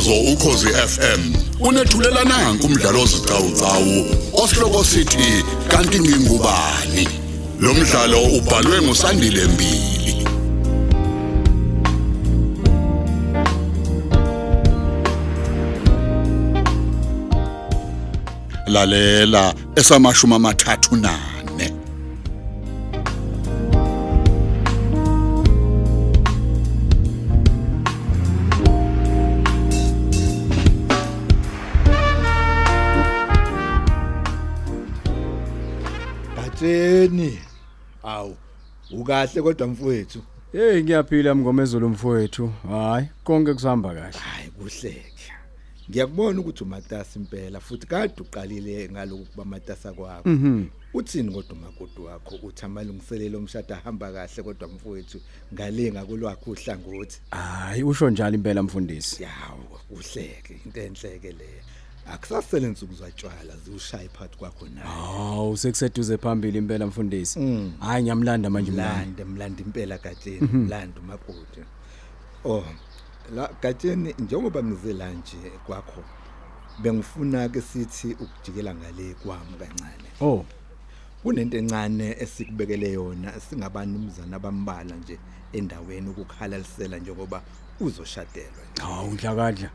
umsakazo ukhosi FM unethulela nanku umdlalo ozicawucawu osihloko sithi kanti ngingubani? Lo mdlalo ubhalwe ngusandile mbili. Lalela esamashumi amathathu nane Batsheni. Awu. Ukahle kodwa mfowethu. Hey ngiyaphila mngomezulu mfowethu. Hayi, konke kusahamba kahle. Hayi kuhleke. Ngiyakubona ukuthi umatasa impela futhi kade uqalile ngaloku kuba matasa kwakho. Mhm. Uthini kodwa umakoti wakho uthi amalungiselelo omshado ahamba kahle kodwa mfowethu ngalinga kulwakho uhlangothi. Hayi, usho njalo impela mfundisi. Yawo uhleke into enhleke le. Akusasele insuku zatshwala ziushaya phansi kwakho naye. Hawu, sekuseduze phambili impela mfundisi. Mm. Hayi ngiyamlanda manje mlanda. mlande mlande impela gatsheni mlande umakoti oh la gatsheni njengoba ngize la nje kwakho bengifuna ke sithi ukujikela ngale kwami kancane Oh, kunento encane esikubekele yona singabanumzana abambala nje endaweni ukukhalalisela njengoba uzoshadelwa nje hawu dlakadla.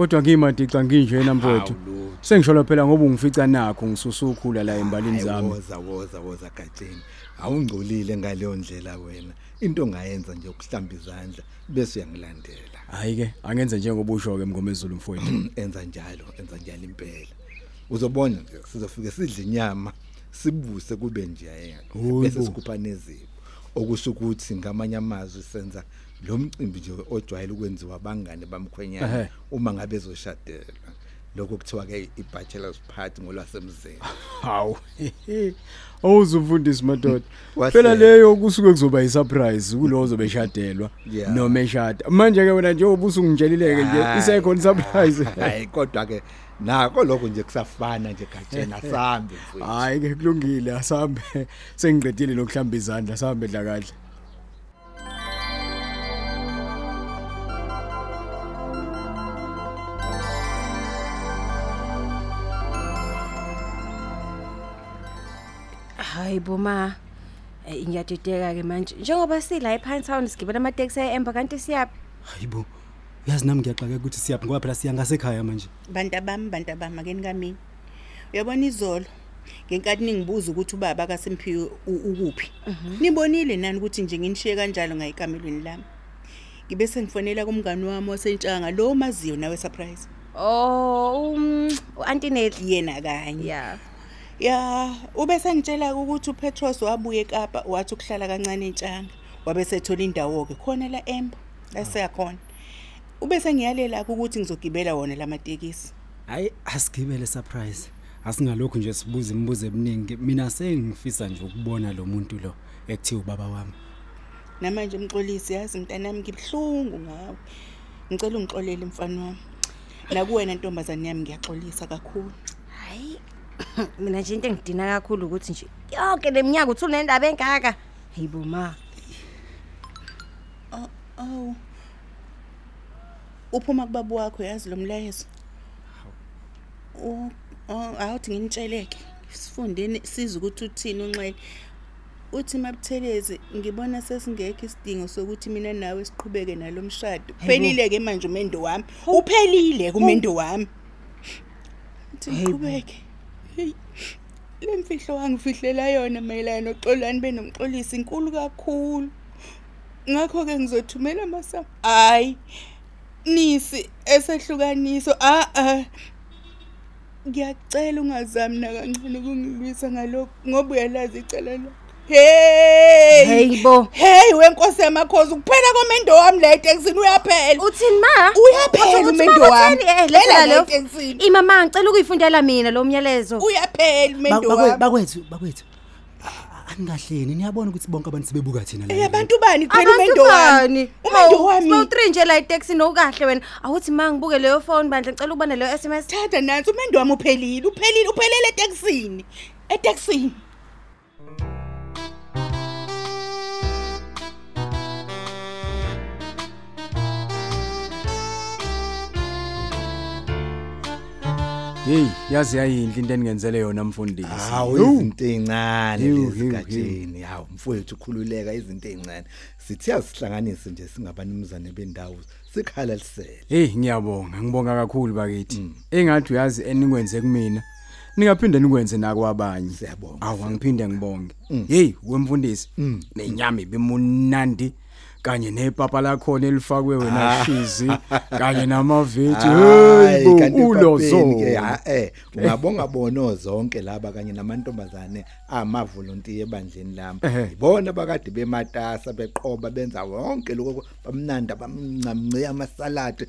Kodwa ngimadica nginjena mfowethu. Hawu, lutho. Sengishola phela ngoba ungifica nakho ngisusukhula la embalini Hayi, zami. woza woza woza gatsheni awungcolile ngaleyo ndlela wena into ongayenza nje ukuhlamba izandla bese uyangilandela Hayi ke, angenze njengoba usho ke mngomezulu mfowethu. enza njalo enza njalo impela uzobona nje sizofike sidle inyama sibuse kube nje ayena Hayibo. bese sikhupha nezipho okusho ukuthi ngamanye amazwi senza lo mcimbi nje ojwayele ukwenziwa abangane bamkhwenyana Ehhe. uma ngabe ezoshadelwa lokho kuthiwa ke i-bachelor's party ngolwasemzini Hawu. Awuzumfundisi madoda. Wahle. Phela leyo kusuke kuzoba isurprise kulo ozobe eshadelwa Yeah. noma eshada. Manje ke wena njengoba usungitshelileke nje Hayi. isekhona isurprise. hayi kodwa ke nako lokho nje kusafana nje gatshena sambe mfowethu Hayi ke kulungile asambe sengiqedile nokuhlamba izandla sambe dla kahle. Hayi boma. Eh ngiyadideka ke manje. Njengoba sila ePine Town sigibela amateksi eEmba kanti siyaphi? hayibo yazi nami ngiyaxaka ukuthi siyaphi ngoba phela siya ngasekhaya manje bantu bami bantu bami akeni kamini uyabona izolo ngenkathi ningibuza ukuthi ubaba kaSemphiwe u- ukuphi nibonile nani ukuthi nje nginishiye kanjalo ngayikamelweni lami ngibe sengifonela kumngani wami osentshanga lo maziyo nawe surprise Oh, um uAntineli. yena kanye Yeah. Ya ube sengitshela ukuthi uPetros wabuye eKapa wathi ukuhlala kancane entshanga wabe sethola indawo ke khona la Emba la siyakhona ube sengiyalela ukuthi ngizogibela wona lamatekisi hayi asigibele surprise. Asingalokhu nje sibuza imibuzo eminingi. Mina sengifisa nje ukubona lo muntu lo ekuthiwa ubaba wami. Namanje umxolisi yazi mntanami ngibhlungu ngawe. Ngicela ungixolele mfana wami. Nakuwena ntombazane yami ngiyaxolisa kakhulu. Hayi. Mina nje into engidina kakhulu ukuthi nje yonke leminyaka uthula nendaba engaka. Hayibo ma. awu uphuma kubaba wakho yazi lo mlayezo? Oh, oh, awuthi nginitsheleke. Sifundeni siza ukuthi uthini unxele. Uthi mabuthelezi ngibona sesingekho isidingo sokuthi mina nawe siqhubeke nalomshado phelile ke manje umendo wami? Uphelile kumendo wami? Uthi ngiqhubeke. Hey lemfihlo wangifihlela yona mayelana noxolani benomxolisi inkulu kakhulu. Ngakho ke ngizothumela masam hayi nisi esehlukaniso a a ngiyacela ungazami nakancane ukungilwisa ngalokho ngoba uyalazi icala la hey Hayibo. hey wenkosi yamakhosi kuphela komendo wami la etekisini uyaphela Uthini ma? Uyaphela Uthi umendo ma wami. uthini? Eh Phela lela la lo. etekisini. Imama ngicela ukuyifundela mina lo myalezo. uyaphela umendo Bakwe- wami bakwethu bakwethu A- angahleni niyabona ukuthi bonke abantu sibebuka thina la Eh abantu bani kuphela Abantu umendo wami bani? umendo wami Sibo nje la itaxi nokahle wena. Awuthi ma ngibuke leyo phone bandla ngicela ukubona leyo SMS. thatha nansi umendo wami uphelile uphelile uphelele etekisini etekisini hey yazi yayinhle into eningenzele yona mfundisi. Hawu izinto ezincane Yo, lezi yo, yo. gatsheni hawu mfowethu khululeka izinto ezincane sithi asihlanganise nje singabanumzane bendawo. Sikhala lisele hey ngiyabonga ngibonga kakhulu bakithi. Engathi uyazi enikwenze kumina. Ningaphinde nikwenze nako abanye. Siyabonga, awu angiphinde ngibonge. Hey wemfundisi nenyama ibimunandi kanye nepapa lakhona elifakwe wena shizi kanye namaveji Hayi, hey kanti bo ulo epapeni ke, zo ha, eh ungabonga bono zonke laba kanye namantombazane amavolontiya ebandleni lami. Ehhe. ibona bakade bematasa beqoba benza wonke lokho bamnanda bamncamnce amasalade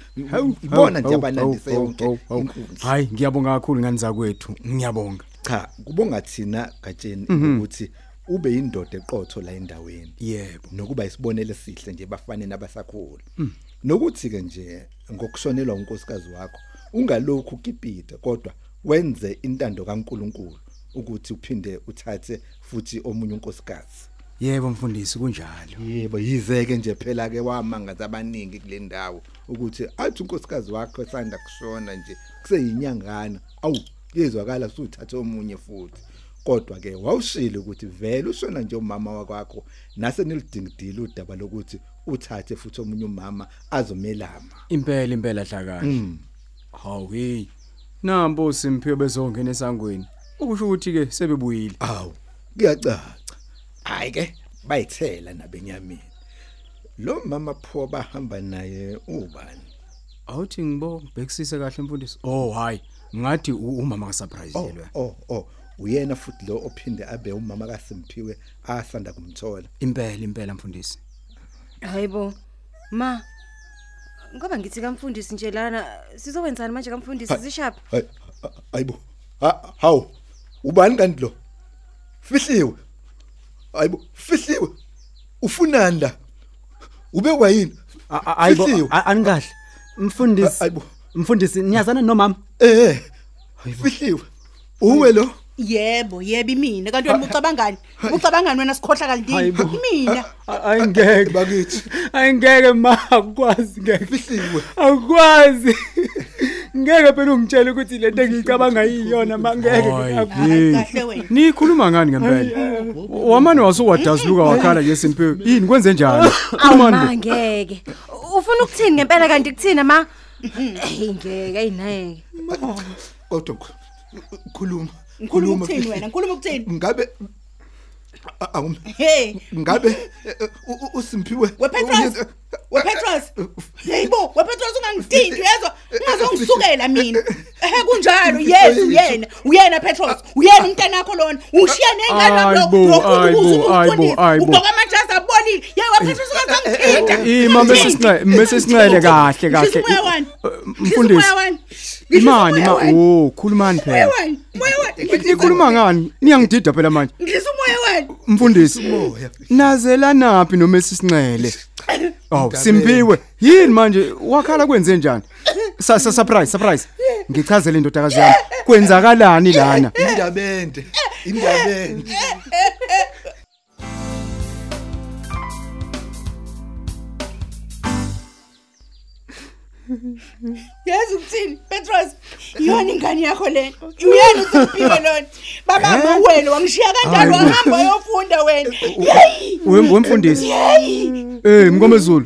ibona nje abanandise yonke inkundla hayi ngiyabonga kakhulu ngani zakwethu ngiyabonga. Cha kubonga thina gatsheni Mhm. ukuthi ube indoda eqotho la endaweni. Yebo. Nokuba isibonele sihle nje bafane nabasakhula Mm. nokuthi ke nje ngokushonelwa unkosikazi wakho ungalokhu ukipita kodwa wenze intando kaNkuluNkulu ukuthi uphinde uthathe futhi omunye unkosikazi. Yebo mfundisi kunjalo. Yebo yizeke nje phela ke wamangaza abaningi kule ndawo ukuthi athi unkosikazi wakho esanda kushona nje kuseyinyangana awu yezwakala suthathe omunye futhi. Kodwa ke wawushilo ukuthi vele ushona nje umama wakwakho nase nilidingidile udaba lokuthi uthathe futhi omunye umama azomelama impela impela hlakani. Hawu hey nampo simphiwe bezongena esangweni. Ukusho ukuthi ke sebebuyile. Awu kuyacaca. Hayi ke bayithela nabenyameni lo mama pho bahamba naye ubani? Awuthi ngibo bekisise kahle mfundisi oh hayi ngathi umama ka surprise Oh yelwe oh oh uyena futhi lo ophinde abe umama kaSimphiwe asanda kumthola. Impela impela mfundisi. Hayibo ma ngoba ngithi kamfundisi nje lana sizokwenzani manje kamfundisi? Zishaphi? Hay- ha- hayibo Ha- hawu ubani kanti lo? Fihliwe. Hayibo fihliwe. Ufunani la? Ubekwa yini ayibo Fihliwe. anikahle mfundisi Hayibo. mfundisi niyazana nomama? Eh fihliwe. Uwe lo? Yebo yebo imina kanti wena ucabangani ucabangani wena sikhohla kalindini Hayibo. imina ayingeke bakithi ayingeke ma akwazi ngeke fihliwe akwazi ngeke phela ungitshela ukuthi lento engiyicabanga yiyona mangeke Hayi, Hayi, hey. kahle wena nikhuluma ngani ngempela wamane wasuwadazuluka wakhala nje simphiwe yini kwenze njani awuma ngeke ufuna ukuthini ngempela kanti kuthina ma hey ngeke ayineke kodwa khu- khuluma ngikhuluma ukuthini Fihliwe. wena? Ngikhuluma ukuthini? Ngabe a- awum hey. ngabe eh, eh, u- u- uSimphiwe wepetros wepetros hayibo wepetros ungangidindi uyezwa ungazongisukela mina. Ehe kunjalo. Yes uyena uyena petros uyena umntana wakho lona. Ushiya nengane Ayibo, ayibo, ayibo, ayibo. ubhoka amajazi abonile. Ye wepetros ungazongithinta ima mesisinxele mesisinxele kahle kahle. Ngizimoya wani. Mfundisi. Ngizimoya wani. Imani ma oh khulumani phela moya wani nikhuluma ngani? Niyangidida phela manje. Ngisumoya wani mfundisi nazelanaphi nomesisinxele Oh simphiwe yini manje? Wakhala kwenze njani? Sa sa- surprise surprise. Ngichazele indodakazi yami. Kwenzakalani lana? Indabende. Indabende. Yazi ukuthini petros iyona ingane yakho le? Uyena usimpiwe lona babamba wena wangishiya kanjalo Hayi. bo. wahamba wayofunda wena. Yeyi! Wem- wemfundisi yeyi! Eh mnkomezulu.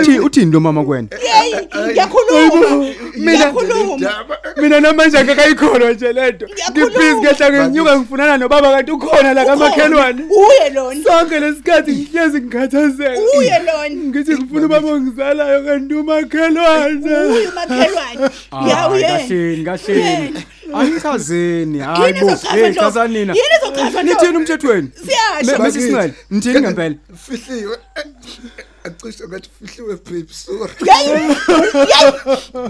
Uthi uthini lo mama kwena? Yeyi! Ngiyakhuluma. Ngiyakhuluma. mina namanje akakayikhona nje lento Ngiyakhuluma. ngibhizi ngehla ngenyuka ngifunana nobaba kanti ukhona la kamakhelwane. Uye lona. Sonke lesikhathi ngihlezi ngikhathazeka. Uye lona. Ngithi ngifuna ubaba ongizalayo kanti umakhelwane. Uye umakhelwane. Hayi, yawuyena kahleni kahleni. Angichazeni hayi Yini bo ezochaza hey lo? chaza nina? Yini ezochaza lo? nithini umthethweni Siyasho. Me- mesisinxele nithini ngempela? Fihliwe. Acishe ngathi fihliwe babe sorry. Yeyi yeyi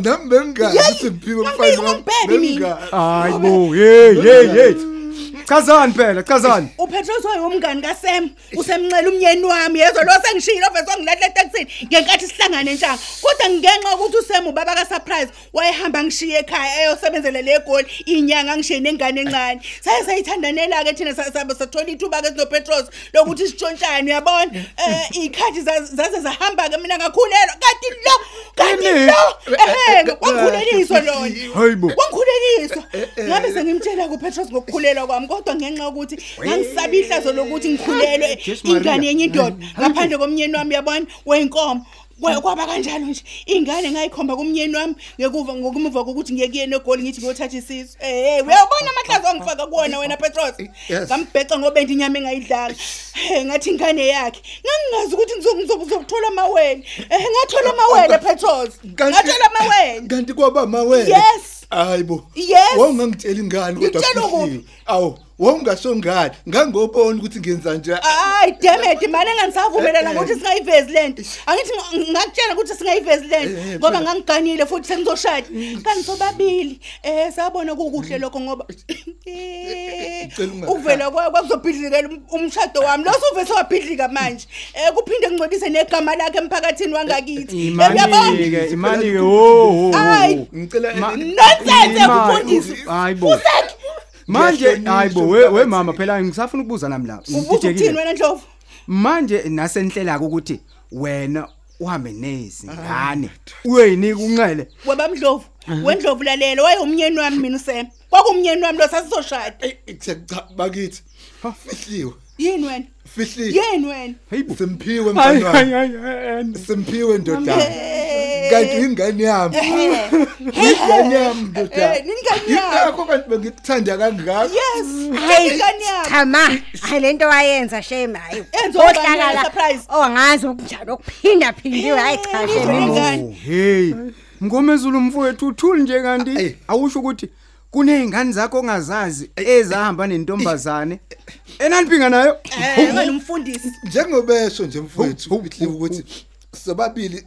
nami bengazi Simphiwe Ngangifika mfana umbhede mina. hayi bo hey hey hey chazani phela chazani upetros wayewumngani kasem usemncela umyeni wami. Yezwa lo sengishilo vese wangilahle etekisini ngenkathi sihlangane njanga kodwa ngenxa yokuthi usem ubaba kasurprise wayehamba ngishiye ekhaya eyosebenzela le goli inyanga ngishiye nengane encane. Saye sayithandanela-ke thina sa- sa- sathola ithuba-ke sinopetros lokuthi sitshontshane uyabona? Um iy'khathi za- zaze zahamba-ke mina ngakhulelwa. Kanti lo kanti Yini? lo! Ehe wangikhuleliswa lona. Hayi bo. Wangikhuleliswa ngeqiniso ngabe sengimtshela kuPetros ngokukhulelwa kwami kodwa ngenxa yokuthi ngangisabi ihlazo lokuthi ngikhulelwe Jesu Maria. ingane yenye indoda. Ngaphandle komnyeni wami yabona? Weyinkomo. Kwa- kwaba kanjalo nje. Ingane ngayikhomba kumnyeni wami ngekuva ngokumuva kokuthi ngiye kuyena egoli ngithi ngiyothatha isisu. Eh uyabona amahlazo angifaka kuwona wena Petros? Yes. ngambheca ngobendi inyama engayidlanga eh ngathi ingane yakhe. Ngangingazi ukuthi ngizokuzothola amawele. Eh ngathola amawele Petros. Ngathola amawele. kanti kwaba mawele Yes. hayibo Yes. wawungangitshela ingane kodwa Ngitshela kuhliwe. ukuphi? awu. Wawungasho ngani ngangobona ukuthi ngenza nje Ay damn it manje nganisavumelana ukuthi singayivezi lento. Angithi ng- ngakutshela ukuthi singayivezi lento Eh, ngoba phela. ngangiganile futhi sengizoshada. Kanti sobabili eh sabona kukuhle lokho ngoba Ngicela ungakhali. ukuvela kwa kwakuzobhidlikela um- umshado wami. Lo suvese wabhidlika manje. Eh kuphinde kungcolise negama lakhe emphakathini wangakithi. Eh, uyabona? imani ke imani ke ho Ay. ngicela Ma- Nonsense Imali, ukufundisa. hayibo manje Ngiyahlonishwa, hayibo we we mama phela ngisafuna ukubuza nami la Ubuza ukuthini ngididekile wena Ndlovu? manje nasenhlela ukuthi wena uhambe nezingane uyoyinika unxele Wabamdlovu. Wendlovu lalela wayumnyeni wami mina uSem. Kwakumnyeni wami lo sasizoshada. cha bakithi fihliwe Yini wena? fihliwe Yini wena? hayibo simphiwe hayi mfana wami hayi hayi simphiwe ndodana Eh. Kanti ingane yami Eh. ingane yami ndodana Eh, ningane yami. yakho kanti bengikuthanda kangaka Yes. Hayi Ingane yami. chama hayi lento wayenza shame hayi Enze ubani Ohlakala- surprise? ongazi okunjalo okuphinda phindiwe hayi cha Nizwe shame nengane. Oh, hey ngomezulu mfowethu uthuli nje kanti Ayi. awusho ukuthi kunezingane zakho ongazazi ezahamba nentombazane enaniphinga nayo Eh, ngani umfundisi. njengobesho nje mfowethu fihliwe ukuthi sobabili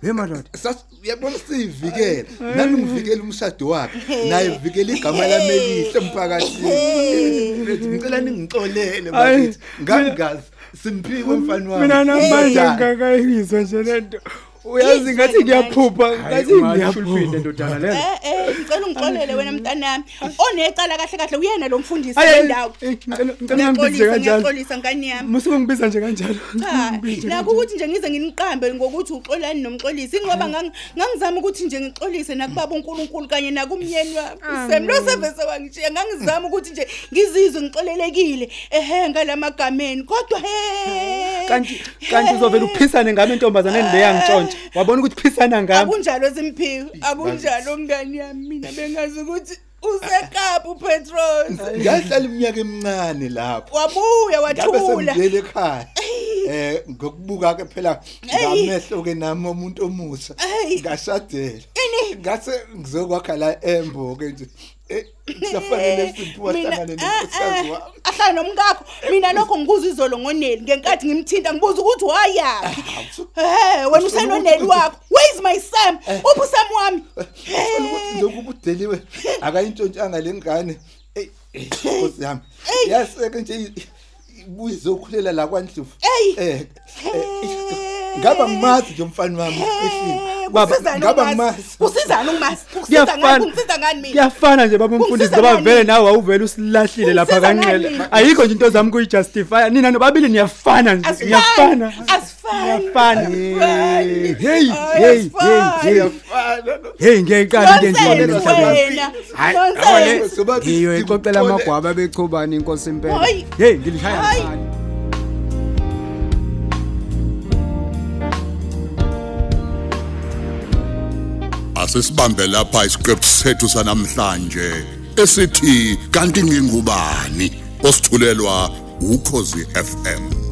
uyabona siyivikela nami ngivikela umshado wakhe. Naye uvikela igama lami elihle emphakathini. Ngicela ningixolele bakithi ngangazi simphiwe mfana wami. mina namanje ngakayizwa nje lento uyazi ngathi ngiyaphupha ngathi ngiyaphupha. ndodana le Eh eh ngicela ungixolele wena mntanami. Onecala kahle kahle uyena lo mfundisi Hayi, wendawo. eh, ngicela ngicela ngibize Ngiyaxolisa kanjalo. ngiyaxolisa ngani yami. musuke ngibiza nje kanjalo. Cha, nakho ukuthi nje ngize nginiqambe ngokuthi uxolani nomxolisi ngoba ngang- ngangizama ukuthi nje ngixolise nakubaba uNkulunkulu kanye nakumyeni wami. Sem lo sevese wangishiya. Ngangizama ukuthi nje ngizizwe ngixolelekile ehe ngalamagameni kodwa he kanti kanti uzovela uphisane ngami intombazane le yangitshontsha wabona ukuthi phisana ngami akunjalo simphiwe akunjalo ngani yami mina bengazi ukuthi usekapa uPetros. Ngahlala iminyaka emincane lapho. Wabuya ngabe wathula. sengibuyele ekhaya. Eh ngokubuka ke phela ngamehlo ke nami umuntu omusha Ey. ngashadela. Ini? Ngase ngizokwakha la embo ke nje. Eh kusafanele siphiwa Mina- hlangane ah, nenkosikazi ah, wami. ahlala nomkakho. Mina lokho ngibuza izolo ngoneli. Ngenkathi ngimthinta ngibuza ukuthi wayaphi? Eh wena usenoneli wakho. Where is my sam? Uphi sam wami? Ngicela ukuthi njengoba udeliwe akayintshontshanga lengane eh eh, nkosi yami. Yaseke nje i- ibuye izokhulela la kwaNdlovu. Ey. eh eh, ngaba ngimazi nje umfana wami ehlile Baba, kusizana ngaba umazi ngimazi. kusizana umazi ukusiza ngani? Kuyafana ungisiza ngani? Mina kuyafana nje baba umfundisi Kungisiza ngoba ngani? vele nawe awuvele usilahlile lapha Kungisiza kanqele. ngani? ayikho nje into zami kuyijustify nina nobabili niyafana nje niyafana. asifani niyafana. Hey hey hey hey iyafana no hey ngiyayiqala into enjalo Nonsense emhlabeni. wena. Hayi, nonsense. yabona, Sobabili ngiyo ixoxela sikuxole. amagwaba bechobani inkosi impela Hayi. hey ngilishaya Hayi. ngani? Asisibambe lapha isiqephu sethu sanamhlanje esithi kanti ngingubani? Osithulelwa ukhozi FM